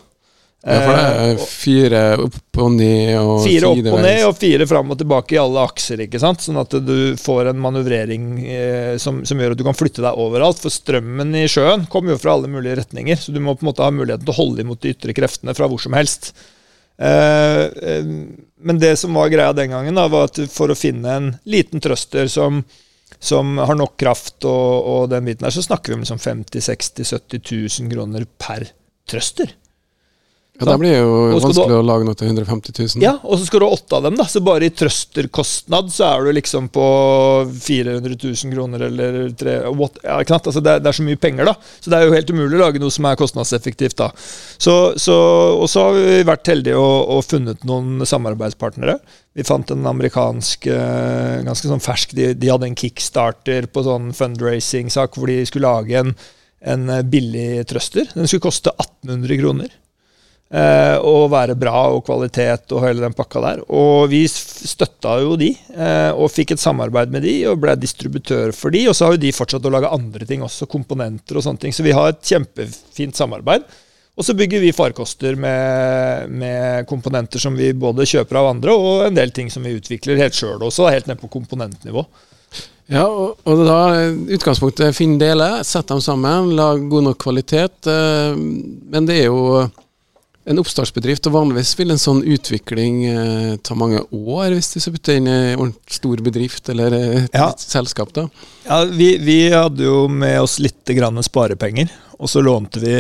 Ja, for det Eh, er fire opp og ned og Fire opp og ned, og fire fram og tilbake i alle akser. ikke sant? Sånn at du får en manøvrering eh, som, som gjør at du kan flytte deg overalt. For strømmen i sjøen kommer jo fra alle mulige retninger, så du må på en måte ha muligheten til å holde imot de ytre kreftene fra hvor som helst. Eh, eh, men det som var greia den gangen, da, var at for å finne en liten trøster som, som har nok kraft, og, og den biten der, så snakker vi om liksom 50 60 70 000 kroner per trøster. Ja, Det blir jo vanskelig du- å lage noe til 150 000. Ja, og så skal du ha åtte av dem, da. Så bare i trøsterkostnad så er du liksom på 400 000 kroner eller tre what, ja, sant? Altså det, det er så mye penger, da. Så det er jo helt umulig å lage noe som er kostnadseffektivt, da. Så, så, og så har vi vært heldige og, og funnet noen samarbeidspartnere. Vi fant en amerikansk, eh, ganske sånn fersk De, de hadde en kickstarter på sånn fundraising-sak hvor de skulle lage en, en eh, billig trøster. Den skulle koste 1800 kroner. Eh, og være bra og kvalitet og hele den pakka der. Og vi støtta jo de, eh, og fikk et samarbeid med de, og ble distributør for de. Og så har jo de fortsatt å lage andre ting også, komponenter og sånne ting. Så vi har et kjempefint samarbeid. Og så bygger vi farkoster med, med komponenter som vi både kjøper av andre, og en del ting som vi utvikler helt sjøl også, helt ned på komponentnivå. Ja, og, og da utgangspunktet finn deler, sett dem sammen, lag god nok kvalitet. eh, Men det er jo en oppstartsbedrift, og vanligvis vil en sånn utvikling eh, ta mange år hvis du skal putte inn i en stor bedrift eller eh, et Ja. selskap. da. Ja, vi, vi hadde jo med oss litt grann sparepenger, og så lånte vi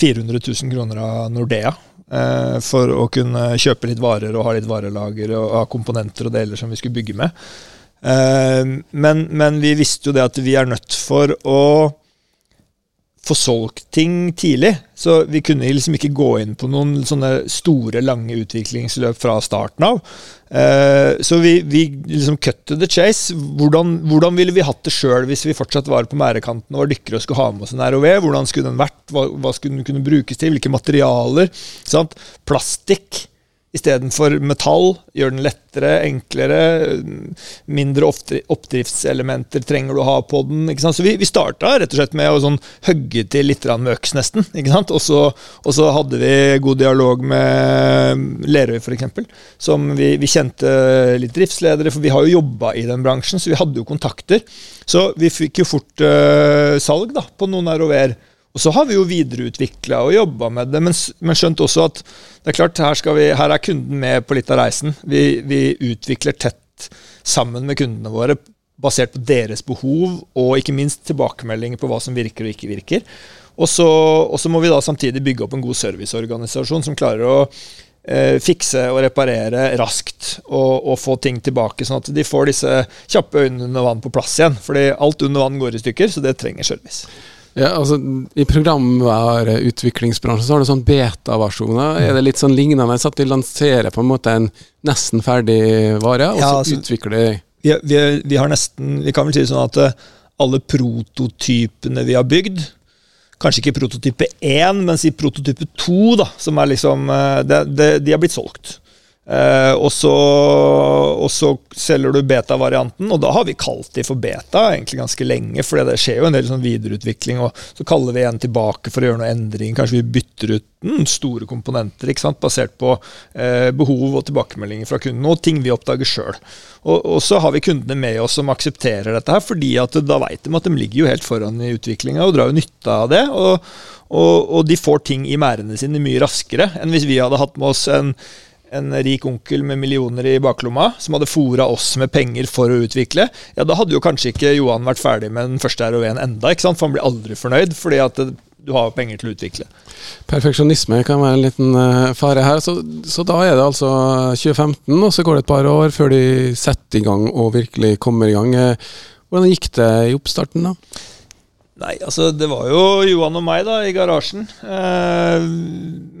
400 000 kroner av Nordea. Eh, for å kunne kjøpe litt varer og ha litt varelager og ha komponenter og deler som vi skulle bygge med. Eh, men, men vi visste jo det at vi er nødt for å få solgt ting tidlig. Så vi kunne liksom ikke gå inn på noen sånne store, lange utviklingsløp fra starten av. Eh, så vi, vi liksom cut to the chase. Hvordan, hvordan ville vi hatt det sjøl hvis vi fortsatt var på mærekanten og var dykkere og skulle ha med oss en ROV? Hvordan skulle den vært? Hva, hva skulle den kunne brukes til? Hvilke materialer? Sant? Plastikk istedenfor metall. Gjør den lettere, enklere. Mindre oppdriftselementer trenger du å ha på den. Så vi, vi starta rett og slett med å sånn hogge til litt med øks, nesten. Og så, og så hadde vi god dialog med Lerøy, f.eks., som vi, vi, kjente litt driftsledere, for vi har jo jobba i den bransjen, så vi hadde jo kontakter. Så vi fikk jo fort uh, salg da, på noen ROV-er. Og så har vi jo videreutvikla og jobba med det, men, men, skjønt også at det er klart, her, vi, her, er kunden med på litt av reisen. Vi, vi, utvikler tett sammen med kundene våre, basert på deres behov, og ikke minst tilbakemeldinger på hva som virker og ikke virker. Og så, og så må vi da samtidig bygge opp en god serviceorganisasjon som klarer å eh, fikse og reparere raskt og, og, få ting tilbake, sånn at de får disse kjappe øynene under vann på plass igjen. Fordi alt under vann går i stykker, så det trenger service. Ja, altså I programvareutviklingsbransjen så har du sånn beta-versjoner. Er det litt sånn lignende? At de lanserer på en måte en nesten ferdig vare, og så altså, utvikler de vi, vi, vi, har nesten Vi kan vel si det sånn at eh, alle prototypene vi har bygd Kanskje ikke prototype 1, men si prototype 2, da, som er liksom eh, det, det, De har blitt solgt. Uh, og, så, og, så, selger du beta-varianten, og da har vi kalt de for beta egentlig ganske lenge. For det skjer jo en del sånn videreutvikling, og så kaller vi en tilbake for å gjøre noe endring. Kanskje vi bytter ut mm, store komponenter basert på eh, behov og tilbakemeldinger fra kunden, og ting vi oppdager sjøl. Og, og, så har vi kundene med oss som aksepterer dette, her, fordi at da veit de at de ligger jo helt foran i utviklinga og drar jo nytte av det. og, og de får ting i merdene sine mye raskere enn hvis vi hadde hatt med oss en en rik onkel med millioner i baklomma, som hadde fora oss med penger for å utvikle, ja, da hadde jo kanskje ikke Johan vært ferdig med den første ROV-en enda, ikke sant? for han blir aldri fornøyd, fordi at du har penger til å utvikle. Perfeksjonisme kan være en liten uh, fare her. Så, så, da er det altså 2015, og så går det et par år før de setter i gang og virkelig kommer i gang. Eh, hvordan gikk det i oppstarten, da? Nei, altså det var jo Johan og meg da i garasjen. Eh,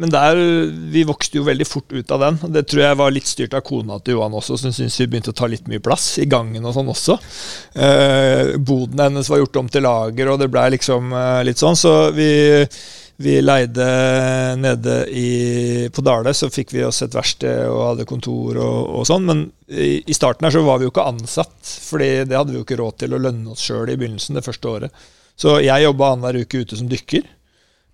men der Vi vokste jo veldig fort ut av den. Det tror jeg var litt styrt av kona til Johan også, som syntes vi begynte å ta litt mye plass i gangen og sånn også. Eh, boden hennes var gjort om til lager, og det blei liksom eh, litt sånn. Så vi, vi leide nede i, på Dale, så fikk vi oss et verksted og hadde kontor og, og sånn. Men i, i, starten her så var vi jo ikke ansatt, fordi det hadde vi jo ikke råd til å lønne oss sjøl i begynnelsen, det første året. Så jeg jobba annenhver uke ute som dykker.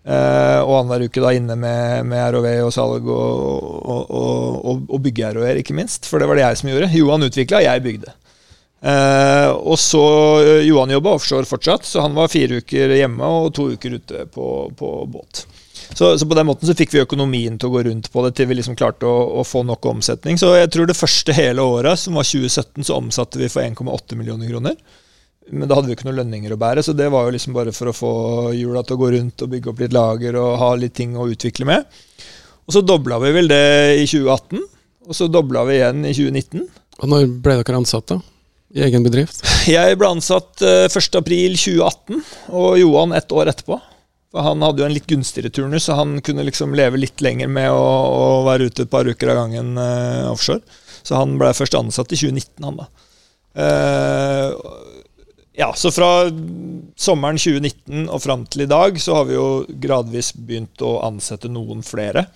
Uh, og annenhver uke da inne med, med ROV og salg og, og, og, og bygge ROV-er, ikke minst. For det var det jeg som gjorde. Johan utvikla, jeg bygde. Uh, og så uh, Johan jobba offshore fortsatt, så han var fire uker hjemme og to uker ute på, på båt. Så, så, på den måten så fikk vi økonomien til å gå rundt på det til vi liksom klarte å, å få nok omsetning. Så jeg tror det første hele året, som var 2017, så omsatte vi for 1,8 millioner kroner. Men da hadde vi ikke noen lønninger å bære, så det var jo liksom bare for å få hjula til å gå rundt og bygge opp litt lager og ha litt ting å utvikle med. Og så dobla vi vel det i 2018, og så dobla vi igjen i 2019. Og når ble dere ansatt, da? I egen bedrift? Jeg ble ansatt 1.4.2018, eh, og Johan ett år etterpå. For Han hadde jo en litt gunstigere turnus, så han kunne liksom leve litt lenger med å, å være ute et par uker av gangen uh, offshore. Så han ble først ansatt i 2019, han da. Uh, ja, så fra sommeren 2019 og fram til i dag så har vi jo gradvis begynt å ansette noen flere.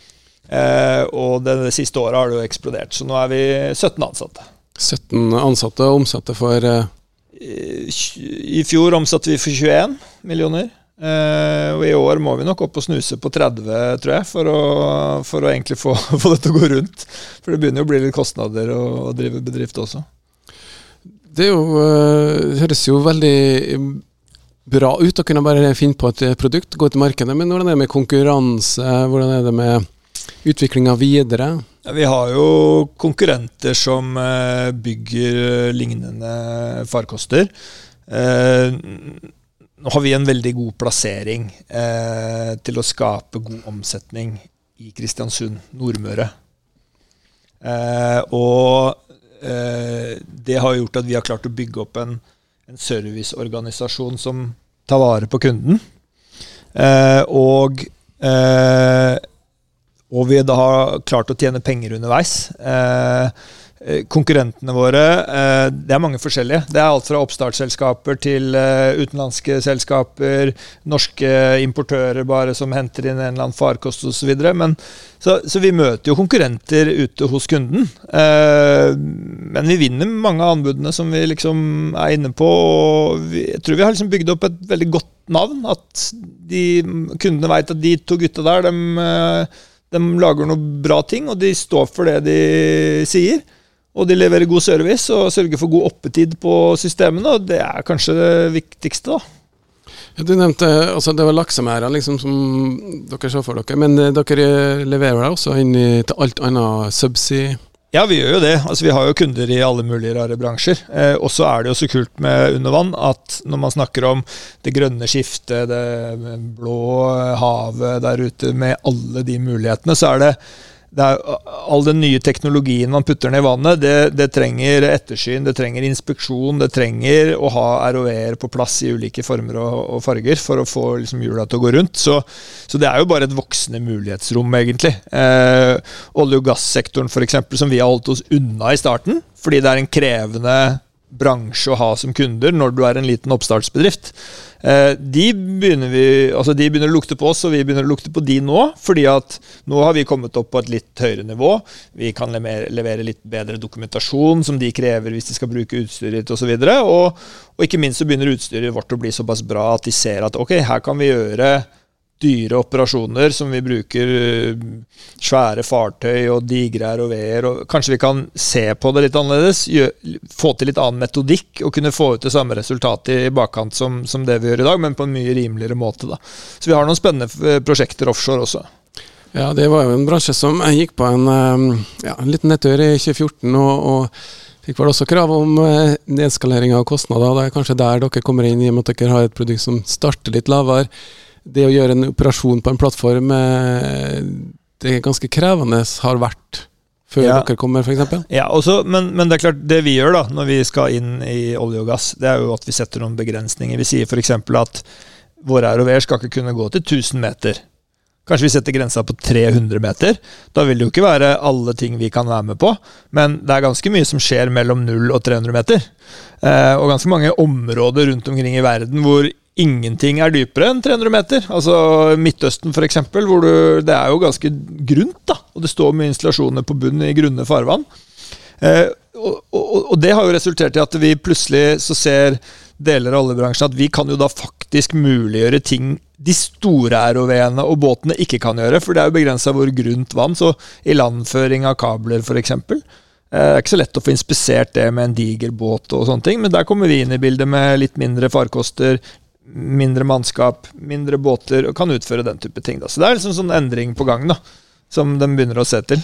Eh, og det, det siste året har det jo eksplodert, så nå er vi 17 ansatte. 17 ansatte og omsatte for eh... I, I, fjor omsatte vi for 21 millioner. Eh, og i år må vi nok opp og snuse på 30, tror jeg, for å, for å egentlig få, få det til å gå rundt. For det begynner jo å bli litt kostnader å, å drive bedrift også. Det jo, uh, høres jo veldig bra ut å kunne bare finne på et produkt, gå til markedet. Men hvordan er det med konkurranse? Hvordan er det med utviklinga videre? Ja, vi har jo konkurrenter som uh, bygger lignende farkoster. Uh, nå har vi en veldig god plassering eh, til å skape god omsetning i Kristiansund, Nordmøre. Eh, og Eh, det har gjort at vi har klart å bygge opp en, en serviceorganisasjon som tar vare på kunden. Eh, og eh, og vi da har klart å tjene penger underveis. Eh, Eh, konkurrentene våre eh, Det er mange forskjellige. Det er alt fra oppstartsselskaper til eh, utenlandske selskaper, norske importører bare som henter inn en eller annen farkost osv. Så, så vi møter jo konkurrenter ute hos kunden. Men vi vinner mange av anbudene som vi liksom er inne på. og Jeg tror vi har liksom bygd opp et veldig godt navn. At de, kundene veit at de to gutta der, de, de lager noen bra ting, og de står for det de sier. Og de leverer god service og sørger for god oppetid på systemene, og det er kanskje det viktigste, da. Du nevnte altså det var laksemerdene liksom, som dere så for dere, men eh, dere leverer deg også inn i, til alt annet subsea? Ja, vi gjør jo det. Altså, vi har jo kunder i alle mulige rare bransjer. Eh, og så er det jo så kult med under vann at når man snakker om det grønne skiftet, det blå havet der ute med alle de mulighetene, så er det er, all den nye teknologien man putter ned i vannet, det, det, trenger ettersyn, det trenger inspeksjon, det trenger å ha ROE-er på plass i ulike former og, og farger for å få liksom, til å gå rundt. Så, så, det er jo bare et voksende mulighetsrom, egentlig. Eh, olje- og gassektoren, f.eks., som vi har holdt oss unna i starten, fordi det er en krevende bransje å ha som kunder når du er en liten oppstartsbedrift. Eh, de begynner, vi, altså de begynner å lukte på oss, og vi begynner å lukte på de nå. fordi at nå har vi kommet opp på et litt høyere nivå. Vi kan levere litt bedre dokumentasjon som de krever hvis de skal bruke utstyret ditt osv. Og, og, og ikke minst så begynner utstyret vårt å bli såpass bra at de ser at ok, her kan vi gjøre dyre operasjoner som vi bruker eh, svære fartøy og digre ROV-er. og Kanskje vi kan se på det litt annerledes, få til litt annen metodikk og kunne få ut det samme resultatet i bakkant som, som, det vi gjør i dag, men på en mye rimeligere måte. Da. Så vi har noen spennende eh, prosjekter offshore også. Ja, det var jo en bransje som gikk på en, eh, ja, en liten nedtur i 2014. og, og Fikk vel også krav om nedskalering av kostnader. Det er kanskje der dere kommer inn, i og med at dere har et produkt som starter litt lavere det å gjøre en operasjon på en plattform eh, det er ganske krevende har vært før ja. dere kommer, f.eks.? Ja, også, men, men, det er klart, det vi gjør da, når vi skal inn i olje og gass, det er jo at vi setter noen begrensninger. Vi sier f.eks. at våre ROV-er skal ikke kunne gå til 1000 meter. Kanskje vi setter grensa på 300 meter. Da vil det jo ikke være alle ting vi kan være med på, men det er ganske mye som skjer mellom 0 og 300 meter. Eh, og ganske mange områder rundt omkring i verden hvor ingenting er dypere enn 300 meter. Altså Midtøsten f.eks., hvor du, det er jo ganske grunt, da, og det står mye installasjoner på bunnen i grunne farvann. Eh, og, og, og, det har jo resultert i at vi plutselig så ser deler av oljebransjen at vi kan jo da faktisk muliggjøre ting de store ROV-ene og båtene ikke kan gjøre, for det er jo begrensa hvor grunt vann. Så ilandføring av kabler, f.eks. Eh, det er ikke så lett å få inspisert det med en diger båt, og sånne ting, men der kommer vi inn i bildet med litt mindre farkoster, mindre mannskap, mindre båter, og kan utføre den type ting. Da. Så det er liksom sånn endring på gang da, som de begynner å se til.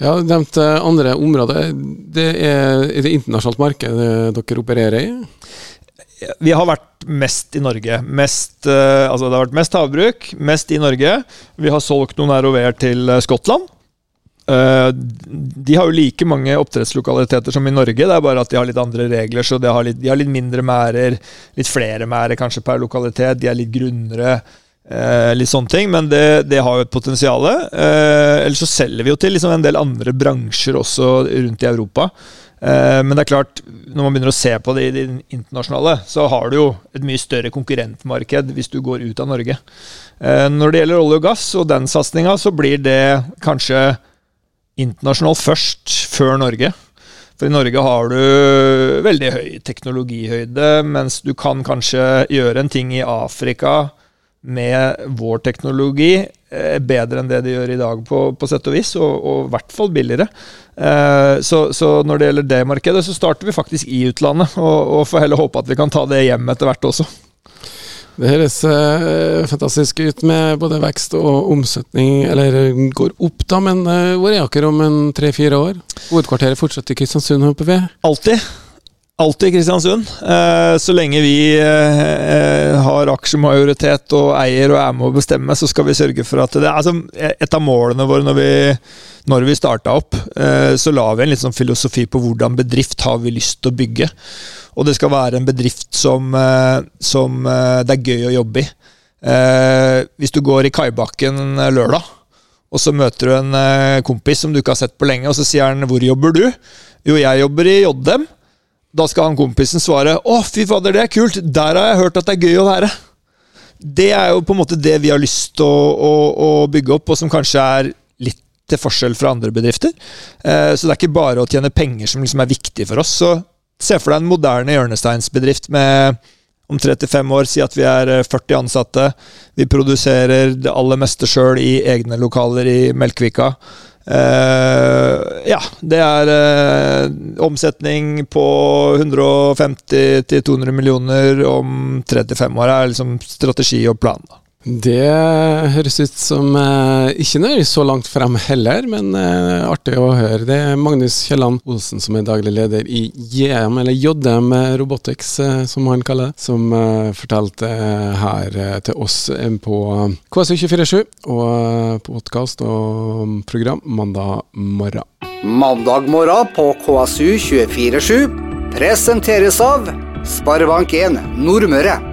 Ja, nevnte andre områder. Det er, det internasjonalt marked dere opererer i? Vi har vært mest i Norge. Mest, eh, altså det har vært mest havbruk, mest i Norge. Vi har solgt noen ROV-er til eh, Skottland. Eh, de har jo like mange oppdrettslokaliteter som i Norge, det er bare at de har litt andre regler. så De har litt, de har litt mindre mærer, litt flere mærer kanskje per lokalitet. De er litt grunnere. Eh, litt sånne ting, Men det, det har jo et potensial. Eh, ellers så selger vi jo til liksom en del andre bransjer også rundt i Europa. Eh, men det er klart, når man begynner å se på det i det internasjonale, så har du jo et mye større konkurrentmarked hvis du går ut av Norge. Eh, når det gjelder olje og gass og den satsinga, så blir det kanskje internasjonalt først, før Norge. For i Norge har du veldig høy teknologihøyde, mens du kan kanskje gjøre en ting i Afrika med vår teknologi eh, bedre enn det de gjør i dag, på, på sett og vis, og i hvert fall billigere. Eh, så, så, når det gjelder det markedet, så starter vi faktisk i utlandet, og, og får heller håpe at vi kan ta det hjem etter hvert også. Det høres eh, fantastisk ut med både vekst og omsetning, eller går opp, da, men eh, hvor er dere om en tre-fire år? Hovedkvarteret fortsetter i Kristiansund, håper vi? Alltid. Alltid Kristiansund. Uh, så lenge vi har aksjemajoritet og eier og er med å bestemme, så skal vi sørge for at det altså, Et av målene våre når vi, når vi starta opp, så la vi en litt sånn filosofi på hvordan bedrift har vi lyst til å bygge. Og det skal være en bedrift som, eh, som eh, det er gøy å jobbe i. Eh, hvis du går i Kaibakken lørdag, og så møter du en eh, kompis som du ikke har sett på lenge, og så sier han 'Hvor jobber du?' Jo, jeg jobber i JM. Da skal han kompisen svare 'Å, fy fader, det er kult. Der har jeg hørt at det er gøy å være'. Det er jo på en måte det vi har lyst til å, å, å bygge opp, og som kanskje er litt til forskjell fra andre bedrifter. Eh, så det er ikke bare å tjene penger som liksom er viktig for oss. Så se for deg en moderne hjørnesteinsbedrift med om 35 år si at vi er 40 ansatte. Vi produserer det aller meste sjøl i egne lokaler i Melkvika. Uh, ja, det er uh, omsetning på 150-200 millioner om 35 år. er liksom strategi og plan. Da. Det høres ut som eh, ikke nøye så langt frem heller, men eh, artig å høre. Det er Magnus Kielland Olsen som er daglig leder i JM, eller JM Robotics eh, som han kaller det, som eh, fortalte eh, her eh, til oss på KSU247 og podkast og program mandag morgen. Mandag morgen på KSU247 presenteres av Sparebank1 Nordmøre.